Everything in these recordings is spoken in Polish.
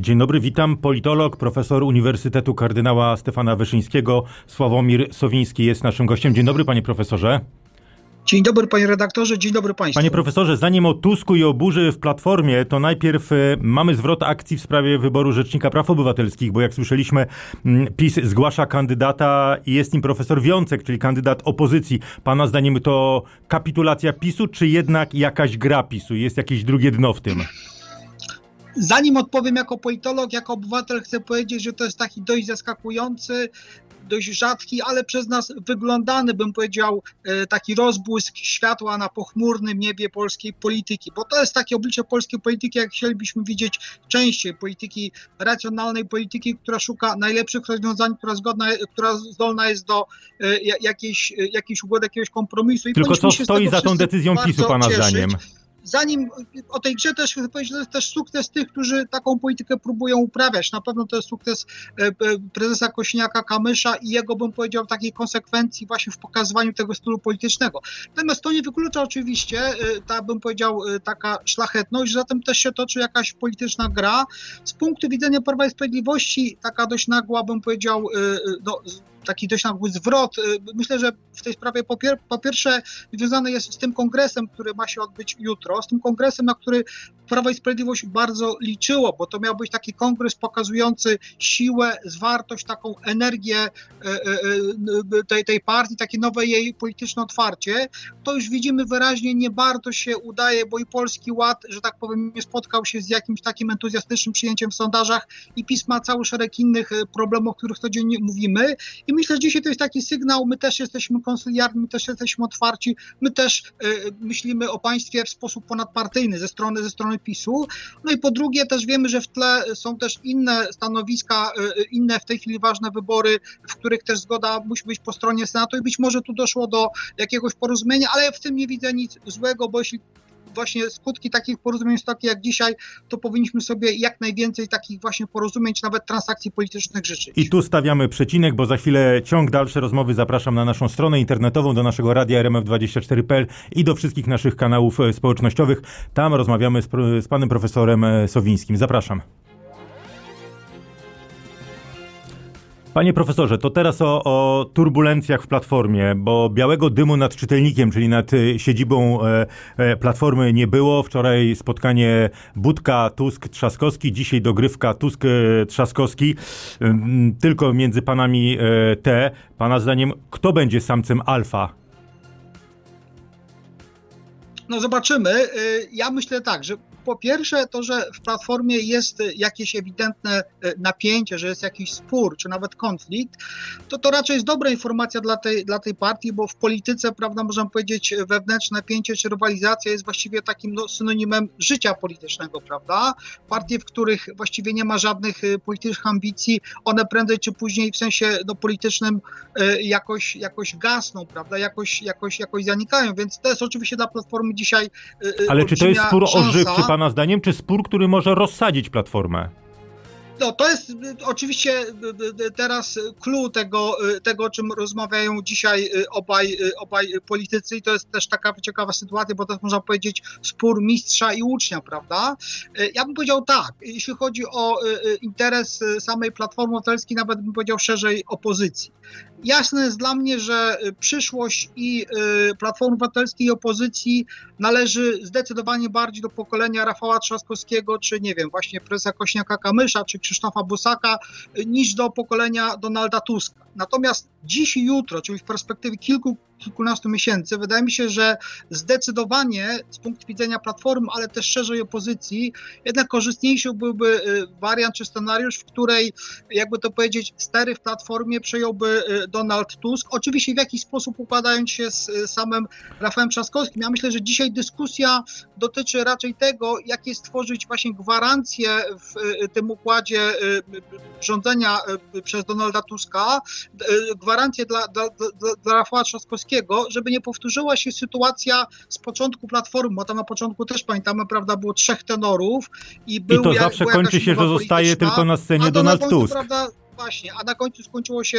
Dzień dobry, witam. Politolog, profesor Uniwersytetu Kardynała Stefana Wyszyńskiego, Sławomir Sowiński jest naszym gościem. Dzień dobry, panie profesorze. Dzień dobry panie redaktorze, dzień dobry państwu. Panie profesorze, zanim o Tusku i o burzy w Platformie, to najpierw e, mamy zwrot akcji w sprawie wyboru Rzecznika Praw Obywatelskich, bo jak słyszeliśmy, mm, PiS zgłasza kandydata i jest nim profesor Wiącek, czyli kandydat opozycji. Pana zdaniem to kapitulacja PiSu, czy jednak jakaś gra PiSu? Jest jakieś drugie dno w tym? Zanim odpowiem jako politolog, jako obywatel, chcę powiedzieć, że to jest taki dość zaskakujący, dość rzadki, ale przez nas wyglądany, bym powiedział, e, taki rozbłysk światła na pochmurnym niebie polskiej polityki, bo to jest takie oblicze polskiej polityki, jak chcielibyśmy widzieć częściej, polityki racjonalnej, polityki, która szuka najlepszych rozwiązań, która, zgodna, która zdolna jest do e, jakiejś, e, jakiejś ugody, jakiegoś kompromisu. I Tylko co stoi za tą decyzją PiSu, Pana cieszyć. zdaniem? Zanim o tej grze też chcę powiedzieć, to jest też sukces tych, którzy taką politykę próbują uprawiać. Na pewno to jest sukces e, e, prezesa Kośniaka Kamysza i jego, bym powiedział, takiej konsekwencji właśnie w pokazywaniu tego stylu politycznego. Natomiast to nie wyklucza oczywiście, e, ta, bym powiedział, taka szlachetność, zatem też się toczy jakaś polityczna gra. Z punktu widzenia Prawa i Sprawiedliwości taka dość nagła, bym powiedział, no, taki dość nagły zwrot. Y, myślę, że w tej sprawie po, pier po pierwsze związany jest z tym kongresem, który ma się odbyć jutro, z tym kongresem, na który Prawo i Sprawiedliwość bardzo liczyło, bo to miał być taki kongres pokazujący siłę, zwartość, taką energię e, e, tej, tej partii, takie nowe jej polityczne otwarcie. To już widzimy wyraźnie, nie bardzo się udaje, bo i Polski Ład, że tak powiem, nie spotkał się z jakimś takim entuzjastycznym przyjęciem w sondażach i PiS ma cały szereg innych problemów, o których codziennie mówimy. I myślę, że dzisiaj to jest taki sygnał, my też jesteśmy konsyliarni, my też jesteśmy otwarci, my też myślimy o państwie w sposób ponadpartyjny ze strony, ze strony PiSu. No i po drugie też wiemy, że w tle są też inne stanowiska, y, y, inne w tej chwili ważne wybory, w których też zgoda musi być po stronie Senatu i być może tu doszło do jakiegoś porozumienia, ale w tym nie widzę nic złego, bo jeśli właśnie skutki takich porozumień są takie jak dzisiaj, to powinniśmy sobie jak najwięcej takich właśnie porozumień, czy nawet transakcji politycznych życzyć. I tu stawiamy przecinek, bo za chwilę ciąg dalszy rozmowy zapraszam na naszą stronę internetową, do naszego radia RMF24.pl i do wszystkich naszych kanałów e, społecznościowych. Tam rozmawiamy z, z panem profesorem e, Sowińskim. Zapraszam. Panie profesorze, to teraz o, o, turbulencjach w platformie, bo białego dymu nad czytelnikiem, czyli nad y, siedzibą e, e, platformy nie było. Wczoraj spotkanie Budka, Tusk, Trzaskowski, dzisiaj dogrywka Tusk, e, Trzaskowski. Tylko między panami e, te. Pana zdaniem, kto będzie samcem alfa? No zobaczymy. Ja myślę tak, że po pierwsze to, że w Platformie jest jakieś ewidentne e, napięcie, że jest jakiś spór, czy nawet konflikt, to to raczej jest dobra informacja dla tej, dla tej partii, bo w polityce, prawda, można powiedzieć, wewnętrzne napięcie czy rywalizacja jest właściwie takim no, synonimem życia politycznego, prawda? Partie, w których właściwie nie ma żadnych e, politycznych ambicji, one prędzej czy później w sensie no, politycznym e, jakoś, jakoś gasną, prawda, jakoś, jakoś, jakoś zanikają, więc to jest oczywiście dla Platformy dzisiaj Ale czy to jest spór ożywczy, pan Pana zdaniem, czy spór, który może rozsadzić Platformę? No, to jest y, oczywiście y, y, teraz clue tego, tego, o czym rozmawiają dzisiaj obaj, obaj politycy i to jest też taka ciekawa sytuacja, bo jest, można powiedzieć, spór mistrza i ucznia, prawda? Ja bym powiedział tak, jeśli chodzi o interes samej Platformy Obywatelskiej, nawet bym powiedział szerzej opozycji. Jasne jest dla mnie, że przyszłość i Platformy Obywatelskiej i opozycji należy zdecydowanie bardziej do pokolenia Rafała Trzaskowskiego, czy nie wiem, właśnie prezesa Kośniaka-Kamysza, czy Krzysztofa Bosaka, niż do pokolenia Donalda Tuska. Natomiast dziś i jutro, czyli w perspektywie kilku, kilkunastu miesięcy, wydaje mi się, że zdecydowanie z punktu widzenia Platformy, ale też szerzej opozycji, jednak korzystniejszy byłby y, wariant czy scenariusz, w której, jakby to powiedzieć, stery w Platformie przejąłby y, Donald Tusk. Oczywiście w jakiś sposób układając się z y, samym Rafałem Trzaskowskim. Ja myślę, że dzisiaj dyskusja dotyczy raczej tego, jakie stworzyć właśnie gwarancje w tym układzie rządzenia przez Donalda Tuska, gwarancje dla, dla, dla, dla Rafała Trzaskowskiego, żeby nie powtórzyła się sytuacja z początku Platformy, bo tam na początku też pamiętamy, prawda, było trzech tenorów i był I to zawsze kończy się, że zostaje tylko na scenie Donald Tusk. Prawda, właśnie, a na końcu skończyło się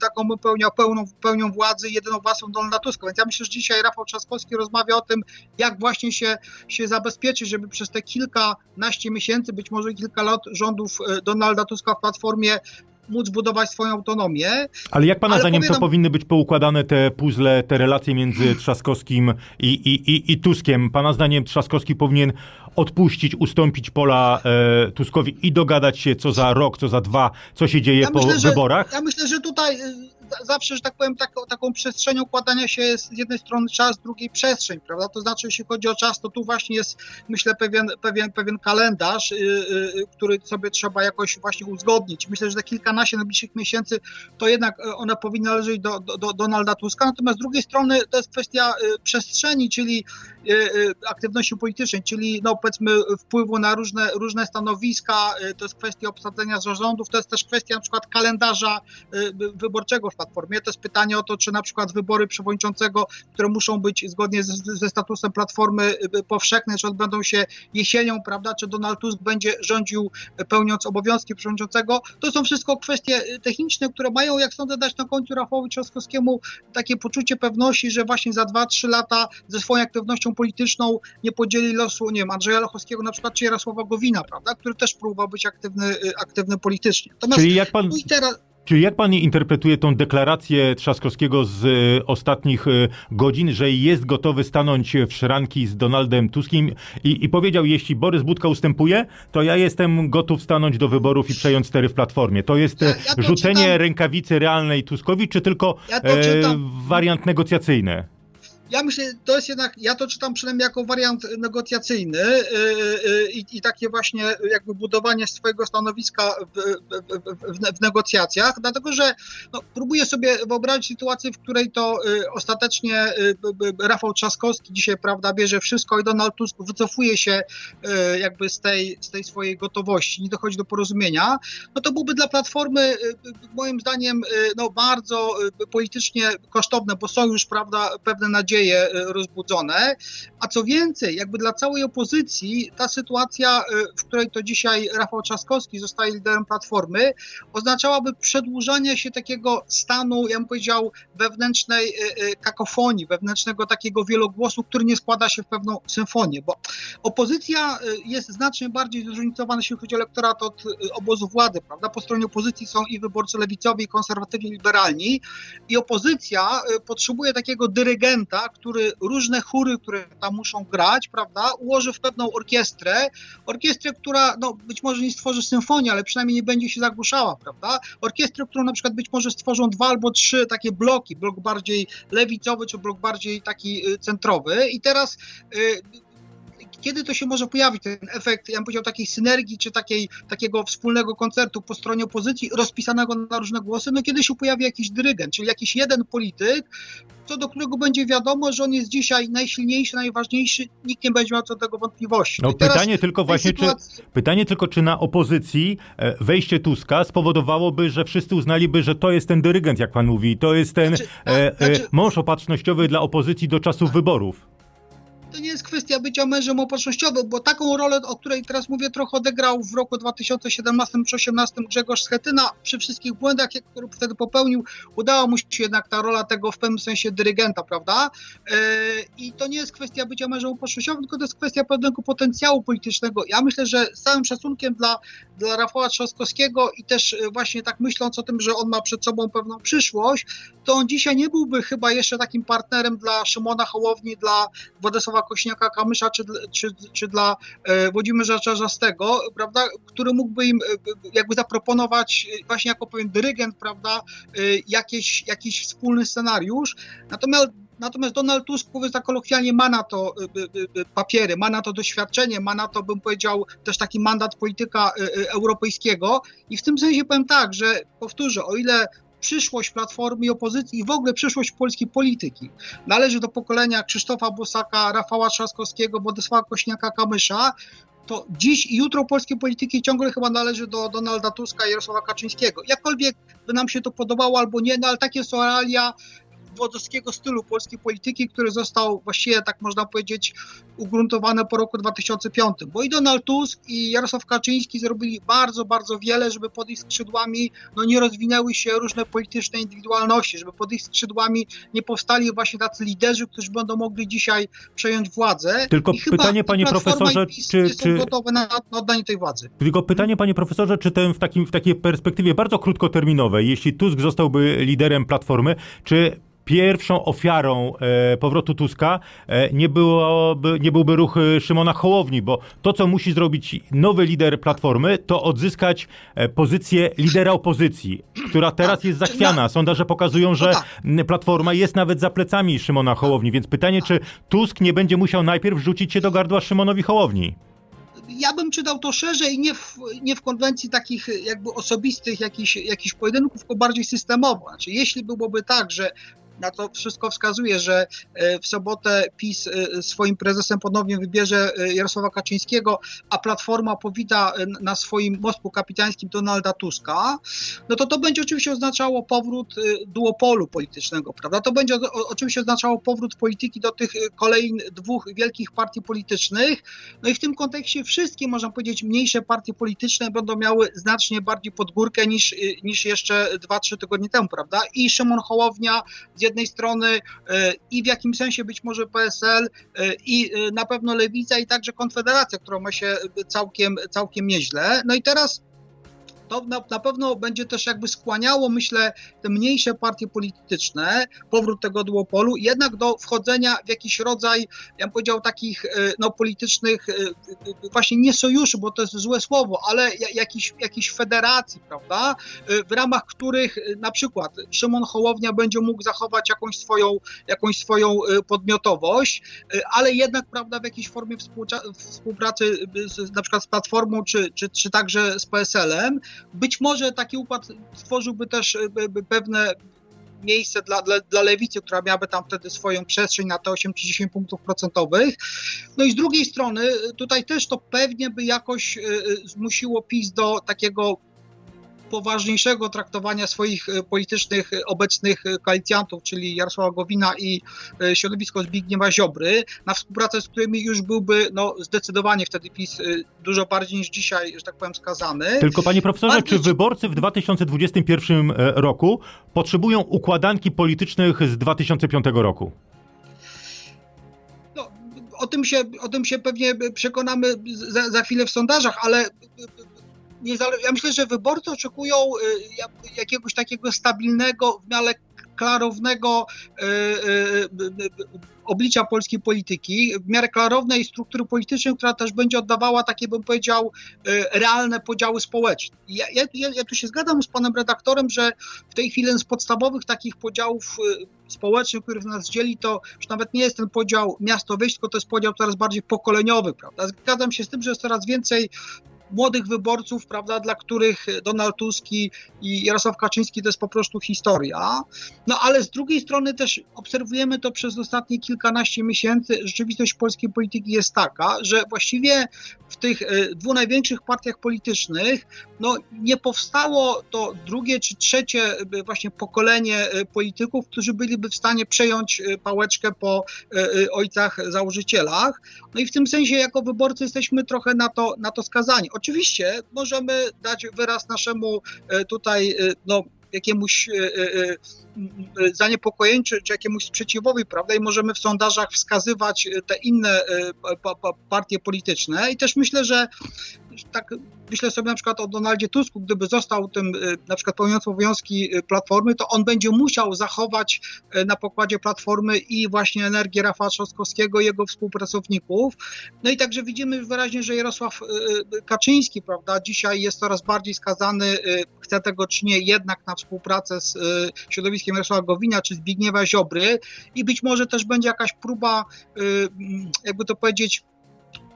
taką pełnią, pełną, pełnią władzy jedyną własną Donalda Tuska. Więc ja myślę, że dzisiaj Rafał Trzaskowski rozmawia o tym, jak właśnie się, się zabezpieczyć, żeby przez te kilkanaście miesięcy, być może kilka lat rządów Donalda Tuska w Platformie móc budować swoją autonomię. Ale jak pana Ale zdaniem to powinny być poukładane te puzzle, te relacje między Trzaskowskim i, i, i, i Tuskiem? Pana zdaniem Trzaskowski powinien odpuścić, ustąpić pola e, Tuskowi i dogadać się co za rok, co za dwa, co się dzieje ja po myślę, wyborach? Że, ja myślę, że tutaj zawsze, że tak powiem, tak, taką przestrzenią układania się jest z jednej strony czas, z drugiej przestrzeń, prawda? To znaczy, jeśli chodzi o czas, to tu właśnie jest, myślę, pewien, pewien, pewien kalendarz, yy, yy, który sobie trzeba jakoś właśnie uzgodnić. Myślę, że te kilkanaście najbliższych miesięcy to jednak y, one powinny należeć do, do, do Donalda Tuska, natomiast z drugiej strony to jest kwestia y, przestrzeni, czyli y, aktywności politycznej, czyli no powiedzmy wpływu na różne, różne stanowiska, to jest kwestia obsadzenia zarządów, to jest też kwestia na przykład kalendarza wyborczego w Platformie. To jest pytanie o to, czy na przykład wybory przewodniczącego, które muszą być zgodnie z, ze statusem Platformy y, powszechnej, czy odbędą się jesienią, prawda, czy Donald Tusk będzie rządził y, pełniąc obowiązki przewodniczącego. To są wszystko kwestie y, techniczne, które mają, jak sądzę, dać na końcu Rafałowi Trzaskowskiemu takie poczucie pewności, że właśnie za 2-3 lata ze swoją aktywnością polityczną nie podzieli losu, nie wiem, Andrzeja Lochowskiego na przykład, czy Jarosława Gowina, prawda, który też próbował być aktywny, aktywny politycznie. Natomiast Czyli jak pan... Teraz, Czyli jak pan interpretuje tą deklarację Trzaskowskiego z y, ostatnich y, godzin, że jest gotowy stanąć w szranki z Donaldem Tuskiem i, i, powiedział, jeśli Borys Budka ustępuje, to ja jestem gotów stanąć do wyborów i przejąć stery w Platformie. To jest ja, ja to rzucenie czytam. rękawicy realnej Tuskowi, czy tylko ja e, wariant negocjacyjny? Ja myślę, to jest jednak, ja to czytam przynajmniej jako wariant negocjacyjny yy, yy, i takie właśnie jakby budowanie swojego stanowiska w, w, w, negocjacjach, dlatego że no, próbuję sobie wyobrazić sytuację, w której to ostatecznie Rafał Trzaskowski dzisiaj, prawda, bierze wszystko i Donald Tusk wycofuje się jakby z tej, z tej swojej gotowości, nie dochodzi do porozumienia, no to byłby dla Platformy moim zdaniem no, bardzo politycznie kosztowne, bo są już, prawda, pewne nadzieje, e, rozbudzone. A co więcej, jakby dla całej opozycji ta sytuacja, e, w której to dzisiaj Rafał Trzaskowski zostaje liderem Platformy, oznaczałaby przedłużanie się takiego stanu, ja bym powiedział, wewnętrznej e, kakofonii, wewnętrznego takiego wielogłosu, który nie składa się w pewną symfonię, bo opozycja jest znacznie bardziej zróżnicowana, jeśli chodzi o elektorat od obozu władzy, prawda? Po stronie opozycji są i wyborcy lewicowi, i konserwatywni, liberalni i opozycja potrzebuje takiego dyrygenta, który różne chóry, które tam muszą grać, prawda, ułoży w pewną orkiestrę, orkiestrę, która no, być może nie stworzy symfonii, ale przynajmniej nie będzie się zagłuszała, prawda, orkiestrę, którą na przykład być może stworzą dwa albo trzy takie bloki, blok bardziej lewicowy, czy blok bardziej taki y, centrowy. I teraz y, kiedy to się może pojawić, ten efekt, ja bym powiedział, takiej synergii, czy takiej, takiego wspólnego koncertu po stronie opozycji, rozpisanego na różne głosy, no kiedy się pojawi jakiś dyrygent, czyli jakiś jeden polityk, co do którego będzie wiadomo, że on jest dzisiaj najsilniejszy, najważniejszy, nikt nie będzie miał co do tego wątpliwości. No, pytanie tylko właśnie, sytuacji... czy, pytanie tylko, czy na opozycji e, wejście Tuska spowodowałoby, że wszyscy uznaliby, że to jest ten dyrygent, jak pan mówi, to jest ten znaczy, e, e, znaczy... mąż opatrznościowy dla opozycji do czasów wyborów to nie jest kwestia bycia mężem opatrznościowym, bo taką rolę, o której teraz mówię, trochę odegrał w roku 2017 czy 2018 Grzegorz Schetyna. Przy wszystkich błędach, które wtedy popełnił, udało mu się jednak ta rola tego w pewnym sensie dyrygenta, prawda? E, I to nie jest kwestia bycia mężem opatrznościowym, tylko to jest kwestia pewnego potencjału politycznego. Ja myślę, że z całym szacunkiem dla, dla Rafała Trzaskowskiego i też e, właśnie tak myśląc o tym, że on ma przed sobą pewną przyszłość, to on dzisiaj nie byłby chyba jeszcze takim partnerem dla Szymona Hołowni, dla Władysława Władysława Kośniaka-Kamysza czy, czy, czy dla e, Włodzimierza Czarzastego, prawda, który mógłby im e, jakby zaproponować e, właśnie jako pewien dyrygent, prawda, jakieś, jakiś wspólny scenariusz. Natomiast Natomiast Donald Tusk, mówiąc tak kolokwialnie, ma na to papiery, ma na to doświadczenie, ma na to, bym powiedział, też taki mandat polityka europejskiego. I w tym sensie powiem tak, że powtórzę, o ile przyszłość Platformy i opozycji i w ogóle przyszłość polskiej polityki. Należy do pokolenia Krzysztofa Bosaka, Rafała Trzaskowskiego, Władysława Kośniaka-Kamysza, to dziś i jutro polskiej polityki ciągle chyba należy do Donalda Tuska i Jarosława Kaczyńskiego. Jakkolwiek by nam się to podobało albo nie, no ale takie są realia wodowskiego stylu polskiej polityki, który został właściwie, tak można powiedzieć, ugruntowany po roku 2005. Bo i Donald Tusk, i Jarosław Kaczyński zrobili bardzo, bardzo wiele, żeby pod ich skrzydłami no, nie rozwinęły się różne polityczne indywidualności, żeby pod ich skrzydłami nie powstali właśnie tacy liderzy, którzy będą mogli dzisiaj przejąć władzę. Tylko I pytanie, panie profesorze, czy, czy... gotowe na, na oddanie tej władzy. Tylko pytanie, panie profesorze, czy ten w, takim, w takiej perspektywie bardzo krótkoterminowej, jeśli Tusk zostałby liderem Platformy, czy pierwszą ofiarą e, powrotu Tuska e, nie, byłoby, nie byłby ruch e, Szymona Hołowni, bo to, co musi zrobić nowy lider Platformy, to odzyskać e, pozycję lidera opozycji, która teraz jest zachwiana. Sondaże pokazują, że no tak. Platforma jest nawet za plecami Szymona Hołowni, więc pytanie, czy Tusk nie będzie musiał najpierw rzucić się do gardła Szymonowi Hołowni? ja bym czytał to szerzej, nie w, nie w konwencji takich jakby osobistych jakichś, jakichś pojedynków, tylko bardziej systemowo. Znaczy, jeśli byłoby tak, że na to wszystko wskazuje, że e, w sobotę PiS e, swoim prezesem ponownie wybierze e, Jarosława Kaczyńskiego, a Platforma powita na swoim mostku kapitańskim Donalda Tuska, no to to będzie oczywiście oznaczało powrót duopolu politycznego, prawda? To będzie oczywiście oznaczało powrót polityki do tych kolejnych dwóch wielkich partii politycznych, no i w tym kontekście wszystkie, można powiedzieć, mniejsze partie polityczne będą miały znacznie bardziej podgórkę niż, niż jeszcze 2-3 tygodnie temu, prawda? I Szymon Hołownia z jednej strony e, i w jakimś sensie być może PSL e, i e, na pewno Lewica i także Konfederacja, która ma się całkiem, całkiem nieźle. No i teraz to na, na, pewno będzie też jakby skłaniało, myślę, te mniejsze partie polityczne, powrót tego duopolu, jednak do wchodzenia w jakiś rodzaj, ja bym powiedział, takich no, politycznych, właśnie nie sojuszy, bo to jest złe słowo, ale jakiś, jakiś federacji, prawda, w ramach których na przykład Szymon Hołownia będzie mógł zachować jakąś swoją, jakąś swoją podmiotowość, ale jednak, prawda, w jakiejś formie współpracy z, na przykład z Platformą, czy, czy, czy także z PSL-em, być może taki układ stworzyłby też e, pewne miejsce dla, dla, dla lewicy, która miałaby tam wtedy swoją przestrzeń na te 8 czy 10 punktów procentowych. No i z drugiej strony tutaj też to pewnie by jakoś e, e, zmusiło PiS do takiego poważniejszego traktowania swoich e, politycznych e, obecnych e, koalicjantów, czyli Jarosława Gowina i środowisko Zbigniewa Ziobry, na współpracę z którymi już byłby no, zdecydowanie wtedy PiS dużo bardziej niż dzisiaj, że tak powiem, skazany. Tylko panie profesorze, Bardziej... czy wyborcy w 2021 roku potrzebują układanki politycznych z 2005 roku? No, o tym się, o tym się pewnie przekonamy za, za chwilę w sondażach, ale ja myślę, że wyborcy oczekują y, jakiegoś takiego stabilnego, w miarę klarownego y, y, oblicza polskiej polityki, w miarę klarownej struktury politycznej, która też będzie oddawała takie, bym powiedział, realne podziały społeczne. Ja, ja, ja tu się zgadzam z panem redaktorem, że w tej chwili z podstawowych takich podziałów społecznych, których nas dzieli, to już nawet nie jest ten podział miasto-wieś, tylko to jest podział coraz bardziej pokoleniowy, prawda? Zgadzam się z tym, że jest coraz więcej młodych wyborców, prawda, dla których Donald Tusk i Jarosław Kaczyński to jest po prostu historia. No ale z drugiej strony też obserwujemy to przez ostatnie kilkanaście miesięcy. Rzeczywistość polskiej polityki jest taka, że właściwie w tych e, dwóch największych partiach politycznych no, nie powstało to drugie czy trzecie e, właśnie pokolenie e, polityków, którzy byliby w stanie przejąć pałeczkę po ojcach założycielach. No i w tym sensie jako wyborcy jesteśmy trochę na to, na to skazani. Oczywiście możemy dać wyraz naszemu e, tutaj e, no, jakiemuś e, zaniepokojeniu czy, czy jakiemuś sprzeciwowi, prawda? I możemy w sondażach wskazywać te inne partie polityczne. I też myślę, że tak myślę sobie na przykład o Donaldzie Tusku, gdyby został tym na przykład pełniącym obowiązki Platformy, to on będzie musiał zachować na pokładzie Platformy i właśnie energię Rafała Trzaskowskiego jego współpracowników. No i także widzimy wyraźnie, że Jarosław Kaczyński, prawda, dzisiaj jest coraz bardziej skazany, chce tego czy nie, jednak na współpracę z środowiskiem Jarosława Gowina czy Zbigniewa Ziobry i być może też będzie jakaś próba, jakby to powiedzieć,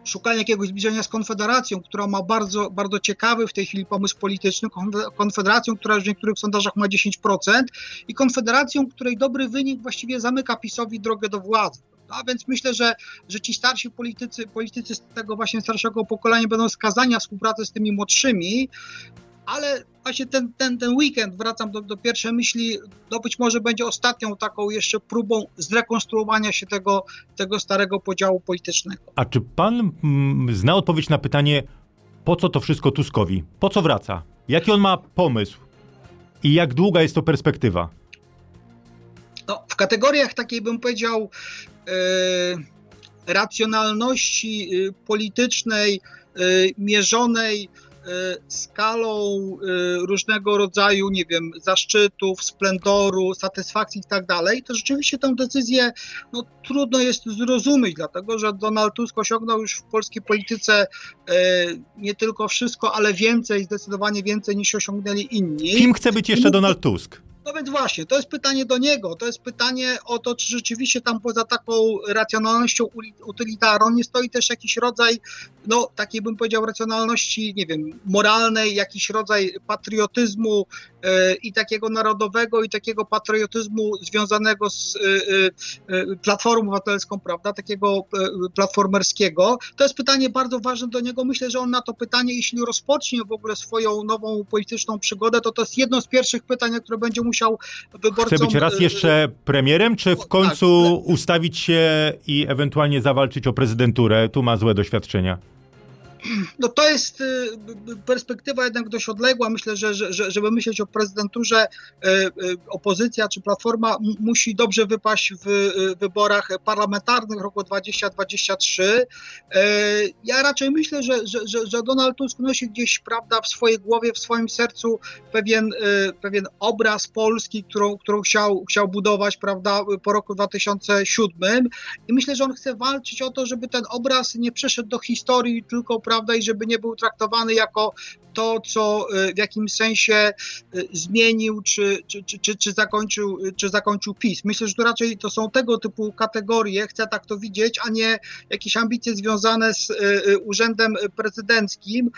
szukania jakiegoś zbliżenia z Konfederacją, która ma bardzo, bardzo ciekawy w tej chwili pomysł polityczny, Konfederacją, która w niektórych sondażach ma 10% i Konfederacją, której dobry wynik właściwie zamyka PiSowi drogę do władzy. A więc myślę, że, że ci starsi politycy, politycy z tego właśnie starszego pokolenia będą skazani na współpracę z tymi młodszymi, ale właśnie ten, ten, ten weekend, wracam do, do pierwszej myśli, no być może będzie ostatnią taką jeszcze próbą zrekonstruowania się tego, tego starego podziału politycznego. A czy pan mm, zna odpowiedź na pytanie, po co to wszystko Tuskowi? Po co wraca? Jaki on ma pomysł? I jak długa jest to perspektywa? No, w kategoriach takiej bym powiedział yy, racjonalności yy, politycznej, yy, mierzonej skalą różnego rodzaju, nie wiem, zaszczytów, splendoru, satysfakcji i tak dalej, to rzeczywiście tę decyzję no, trudno jest zrozumieć, dlatego że Donald Tusk osiągnął już w polskiej polityce nie tylko wszystko, ale więcej, zdecydowanie więcej niż osiągnęli inni. Kim chce być jeszcze Donald Tusk? No więc właśnie, to jest pytanie do niego. To jest pytanie o to, czy rzeczywiście tam poza taką racjonalnością utylitarną nie stoi też jakiś rodzaj, no takiej bym powiedział, racjonalności, nie wiem, moralnej, jakiś rodzaj patriotyzmu e, i takiego narodowego, i takiego patriotyzmu związanego z e, e, Platformą Obywatelską, prawda, takiego platformerskiego. To jest pytanie bardzo ważne do niego. Myślę, że on na to pytanie, jeśli rozpocznie w ogóle swoją nową polityczną przygodę, to to jest jedno z pierwszych pytań, które będzie mu musiał wyborcom... Chce być raz y, jeszcze premierem, czy w tak, końcu ustawić się i ewentualnie zawalczyć o prezydenturę? Tu ma złe doświadczenia no to jest y, perspektywa jednak dość odległa. Myślę, że, że żeby myśleć o prezydenturze, y, y, opozycja czy platforma musi dobrze wypaść w wyborach parlamentarnych roku 2023. Ja raczej myślę, że, że, że Donald Tusk nosi gdzieś prawda, w swojej głowie, w swoim sercu pewien, pewien obraz Polski, którą, którą chciał, chciał budować prawda, po roku 2007. I myślę, że on chce walczyć o to, żeby ten obraz nie przeszedł do historii tylko prawda, i żeby nie był traktowany jako to, co y, w jakimś sensie y, zmienił, czy, czy, czy, czy, zakończył, czy zakończył PiS. Myślę, że to raczej to są tego typu kategorie, chcę tak to widzieć, a nie jakieś ambicje związane z y, urzędem prezydenckim,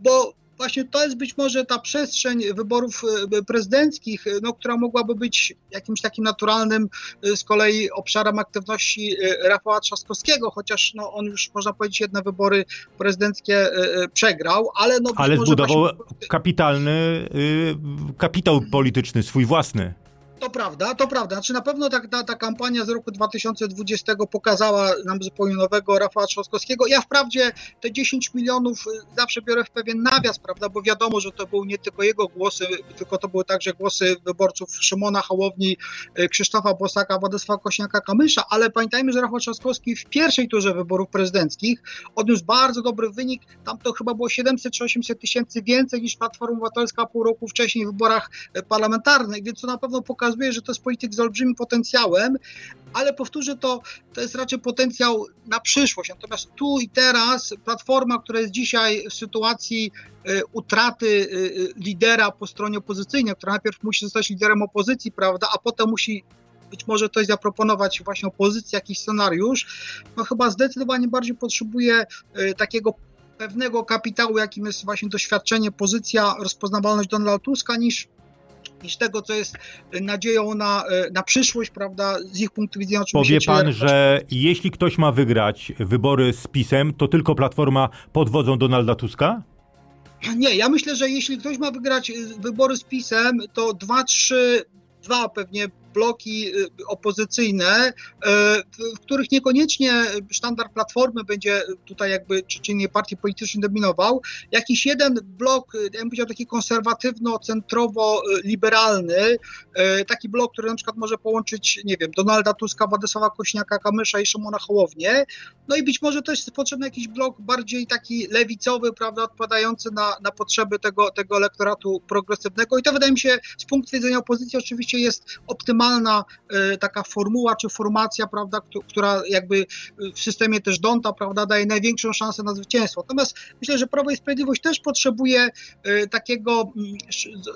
bo właśnie to jest być może ta przestrzeń wyborów e, prezydenckich, e, no, która mogłaby być jakimś takim naturalnym e, z kolei obszarem aktywności Rafała Trzaskowskiego, chociaż no, on już można powiedzieć jedne wybory prezydenckie przegrał, ale no Ale zbudował właśnie... kapitalny kapitał polityczny, swój własny. To prawda, to prawda. Znaczy na pewno ta, ta, ta kampania z roku 2020 pokazała nam zupełnie nowego Rafała Trzaskowskiego. Ja wprawdzie te 10 milionów y, zawsze biorę w pewien nawias, prawda, bo wiadomo, że to były nie tylko jego głosy, tylko to były także głosy wyborców Szymona Hołowni, y, Krzysztofa Bosaka, Władysława Kośniaka-Kamysza, ale pamiętajmy, że Rafał Trzaskowski w pierwszej turze wyborów prezydenckich odniósł bardzo dobry wynik. Tam to chyba było 700 czy 800 tysięcy więcej niż Platforma Obywatelska pół roku wcześniej w wyborach y, parlamentarnych, więc to na pewno pokazuje, pokazuje, że to jest polityk z olbrzymim potencjałem, ale powtórzę to, to jest raczej potencjał na przyszłość. Natomiast tu i teraz Platforma, która jest dzisiaj w sytuacji y, utraty y, lidera po stronie opozycyjnej, która najpierw musi zostać liderem opozycji, prawda, a potem musi być może coś zaproponować właśnie opozycji, jakiś scenariusz, no chyba zdecydowanie bardziej potrzebuje takiego pewnego kapitału, jakim jest właśnie doświadczenie, pozycja, rozpoznawalność Donalda Tuska, niż niż tego, co jest nadzieją na, na przyszłość, prawda, z ich punktu widzenia. Powie pan, że jeśli ktoś ma wygrać wybory z PiSem, to tylko Platforma pod wodzą Donalda Tuska? Nie, ja myślę, że jeśli ktoś ma wygrać wybory z PiSem, to dwa, trzy, dwa pewnie bloki y, opozycyjne, y, w których niekoniecznie sztandar Platformy będzie tutaj jakby, czy, czy nie partii politycznej dominował. Jakiś jeden blok, y, ja bym powiedział taki konserwatywno-centrowo-liberalny, taki blok, który na przykład może połączyć, nie wiem, Donalda Tuska, Władysława Kośniaka, Kamysza i Szymona Hołownię. No i być może też jest potrzebny jakiś blok bardziej taki lewicowy, prawda, odpowiadający na, na potrzeby tego, tego elektoratu progresywnego. I to wydaje mi się z punktu widzenia opozycji oczywiście jest optymalne e, taka formuła czy formacja, prawda, która jakby w systemie też Donta, prawda, daje największą szansę na zwycięstwo. Natomiast myślę, że Prawo i Sprawiedliwość też potrzebuje e, takiego mm,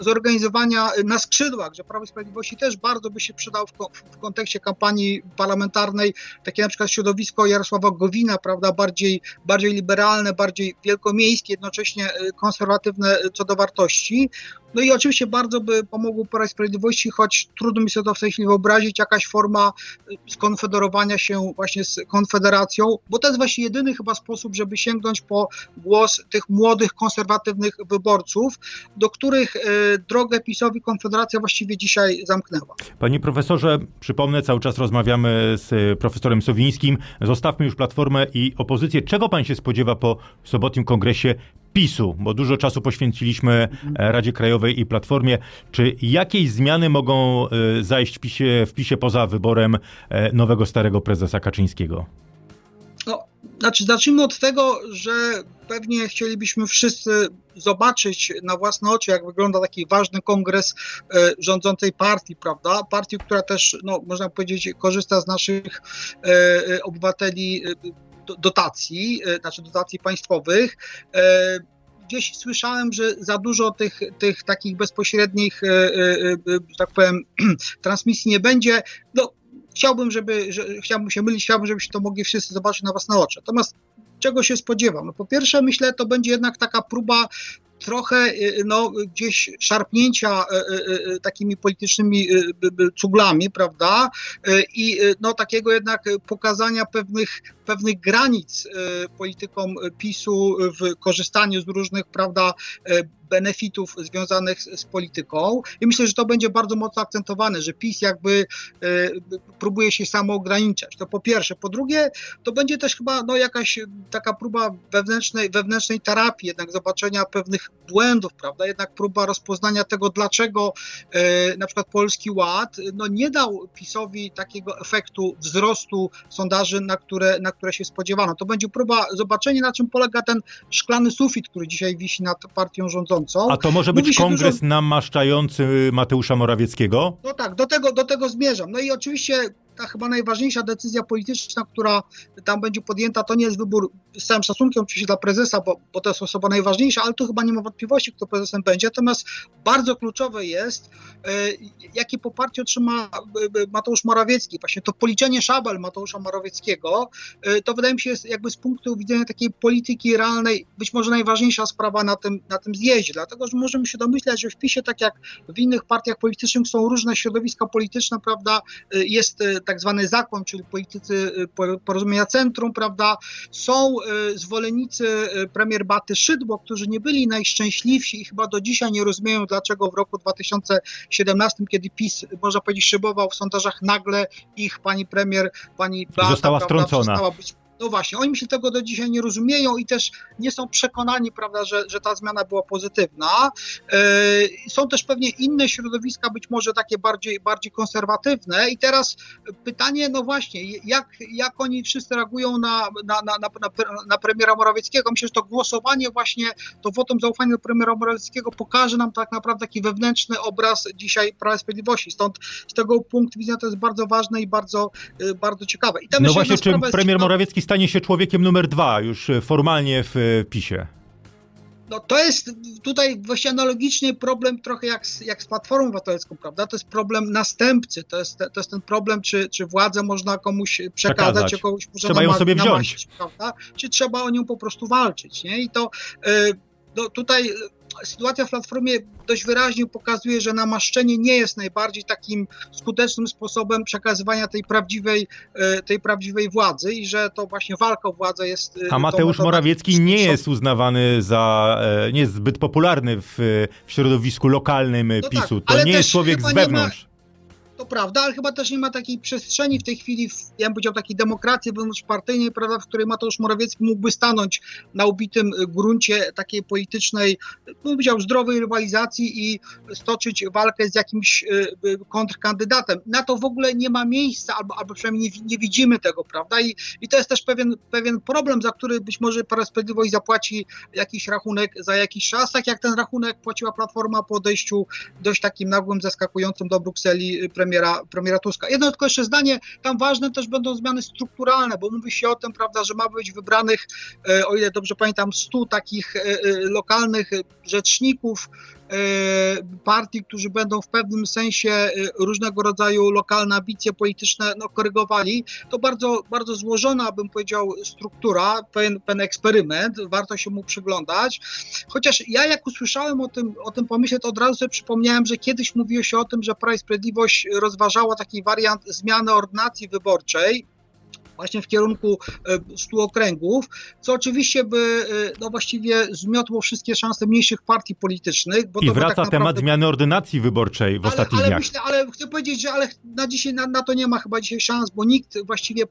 zorganizowania na skrzydłach, że Prawo i Sprawiedliwości też bardzo by się przydał w, kontekście kampanii parlamentarnej, takie na przykład środowisko Jarosława Gowina, prawda, bardziej, bardziej liberalne, bardziej wielkomiejskie, jednocześnie e, konserwatywne co do wartości. No i oczywiście bardzo by pomogło Prawo i Sprawiedliwości, choć trudno mi sobie to sobie wyobrazić jakaś forma skonfederowania się właśnie z Konfederacją, bo to jest właśnie jedyny chyba sposób, żeby sięgnąć po głos tych młodych, konserwatywnych wyborców, do których drogę PiSowi Konfederacja właściwie dzisiaj zamknęła. Panie profesorze, przypomnę, cały czas rozmawiamy z profesorem Sowińskim. Zostawmy już Platformę i opozycję. Czego pan się spodziewa po sobotnim kongresie PiSu, bo dużo czasu poświęciliśmy e, Radzie Krajowej i Platformie. Czy jakieś zmiany mogą e, zajść w PiSie, w PiSie poza wyborem e, nowego starego prezesa Kaczyńskiego? No, znaczy, zacznijmy od tego, że pewnie chcielibyśmy wszyscy zobaczyć na własne oczy, jak wygląda taki ważny kongres rządzącej partii, prawda? Partii, która też, no, można powiedzieć, korzysta z naszych obywateli dotacji, e, znaczy dotacji państwowych. E, gdzieś słyszałem, że za dużo tych, tych takich bezpośrednich, e, że tak powiem, transmisji nie będzie. No, chciałbym, żeby, że, chciałbym się mylić, chciałbym, żebyśmy to mogli wszyscy zobaczyć na własne oczy. Natomiast czego się spodziewam? No po pierwsze, myślę, to będzie jednak taka próba trochę y, no, gdzieś szarpnięcia y, y, takimi politycznymi cuglami, prawda? I no, takiego jednak pokazania pewnych, pewnych granic politykom PiSu w korzystaniu z różnych, prawda, benefitów związanych z, polityką. I myślę, że to będzie bardzo mocno akcentowane, że PiS jakby próbuje się samo ograniczać. To po pierwsze. Po drugie, to będzie też chyba no, jakaś taka próba wewnętrznej, wewnętrznej terapii, jednak zobaczenia pewnych błędów, prawda? Jednak próba rozpoznania tego, dlaczego e, na przykład Polski Ład no, nie dał PiSowi takiego efektu wzrostu sondaży, na które, na które się spodziewano. To będzie próba zobaczenia, na czym polega ten szklany sufit, który dzisiaj wisi nad partią rządzącą. A to może być kongres dużo... namaszczający Mateusza Morawieckiego? No tak, do tego, do tego zmierzam. No i oczywiście ta chyba najważniejsza decyzja polityczna, która tam będzie podjęta, to nie jest wybór z całym szacunkiem oczywiście dla prezesa, bo, bo to jest osoba najważniejsza, ale tu chyba nie ma wątpliwości, kto prezesem będzie. Natomiast bardzo kluczowe jest, e, jakie poparcie otrzyma e, Mateusz Morawiecki. Właśnie to policzenie szabel Mateusza Morawieckiego, e, to wydaje mi się jest jakby z punktu widzenia takiej polityki realnej, być może najważniejsza sprawa na tym, na tym zjeździe, dlatego że możemy się domyślać, że w PiSie, tak jak w innych partiach politycznych są różne środowiska polityczne, prawda, jest tak zwany zakon, czyli politycy y, porozumienia centrum, prawda, są y, zwolennicy y, premier Baty Szydło, którzy nie byli najszczęśliwsi i chyba do dzisiaj nie rozumieją, dlaczego w roku 2017, kiedy PiS, można powiedzieć, szybował w sondażach, nagle ich pani premier, pani została prawda, przestała być no właśnie, oni się tego do dzisiaj nie rozumieją i też nie są przekonani, prawda, że, że ta zmiana była pozytywna. E, są też pewnie inne środowiska, być może takie bardziej, bardziej konserwatywne. I teraz pytanie, no właśnie, jak, jak oni wszyscy reagują na, na, na, na, na premiera Morawieckiego? Myślę, że to głosowanie właśnie, to wotum zaufania do premiera Morawieckiego pokaże nam tak naprawdę taki wewnętrzny obraz dzisiaj Prawa i Sprawiedliwości. Stąd z tego punktu widzenia to jest bardzo ważne i bardzo, y, bardzo ciekawe. I no właśnie, czy premier Morawiecki stanie się człowiekiem numer dwa już e, formalnie w e, PiSie? No to jest tutaj właśnie analogicznie problem trochę jak z, jak z Platformą Obywatelską, prawda? To jest problem następcy, to jest, to jest ten problem, czy, czy władzę można komuś przekazać, przekazać. czy kogoś można Trzeba ją sobie wziąć. prawda? Czy trzeba o nią po prostu walczyć, nie? I to y, no tutaj sytuacja w Platformie dość wyraźnie pokazuje, że namaszczenie nie jest najbardziej takim skutecznym sposobem przekazywania tej prawdziwej, e, tej prawdziwej władzy i że to właśnie walka o władzę jest... E, A Mateusz Morawiecki nie jest uznawany za, e, nie jest zbyt popularny w, w środowisku lokalnym no tak, PiSu. Tak, to nie jest człowiek z wewnątrz prawda, ale chyba też nie ma takiej przestrzeni w tej chwili, w, ja bym powiedział, takiej demokracji wewnątrzpartyjnej, prawda, w której Mateusz Morawiecki mógłby stanąć na ubitym gruncie takiej politycznej, bym powiedział, zdrowej rywalizacji i stoczyć walkę z jakimś y, kontrkandydatem. Na to w ogóle nie ma miejsca, albo, albo przynajmniej nie, nie widzimy tego, prawda? I, I to jest też pewien, pewien problem, za który być może Prawa Sprawiedliwość zapłaci jakiś rachunek za jakiś czas, tak jak ten rachunek płaciła Platforma po odejściu dość takim nagłym, zaskakującym do Brukseli premier premiera, premiera Tuska. Jedno tylko jeszcze zdanie, tam ważne też będą zmiany strukturalne, bo mówi się o tym, prawda, że ma być wybranych, e, o ile dobrze pamiętam, 100 takich e, e, lokalnych rzeczników, partii, którzy będą w pewnym sensie różnego rodzaju lokalne ambicje polityczne no, korygowali. To bardzo, bardzo złożona, bym powiedział, struktura, pewien, pewien eksperyment, warto się mu przyglądać. Chociaż ja jak usłyszałem o tym, o tym pomyśle, to od razu sobie przypomniałem, że kiedyś mówiło się o tym, że Prawo i Sprawiedliwość rozważała taki wariant zmiany ordynacji wyborczej, właśnie w kierunku 100 e, okręgów, co oczywiście by e, no właściwie zmiotło wszystkie szanse mniejszych partii politycznych. I wraca tak naprawdę... temat zmiany ordynacji wyborczej w ale, ostatnich ale dniach. Myślę, ale chcę powiedzieć, że ale na dzisiaj na, na to nie ma chyba dzisiaj szans, bo nikt właściwie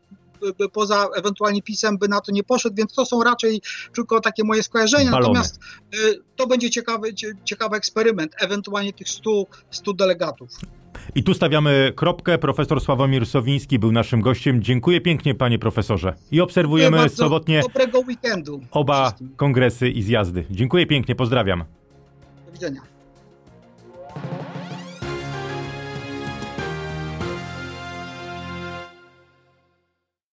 poza ewentualnie pisem by na to nie poszedł, więc to są raczej tylko takie moje skojarzenia. Balony. Natomiast y, to będzie ciekawy, ciekawy eksperyment, ewentualnie tych 100, 100 delegatów. I tu stawiamy kropkę. Profesor Sławomir Sowiński był naszym gościem. Dziękuję pięknie, panie profesorze. I obserwujemy bardzo, sobotnie dobrego weekendu oba wszystkim. kongresy i zjazdy. Dziękuję pięknie, pozdrawiam. Do widzenia.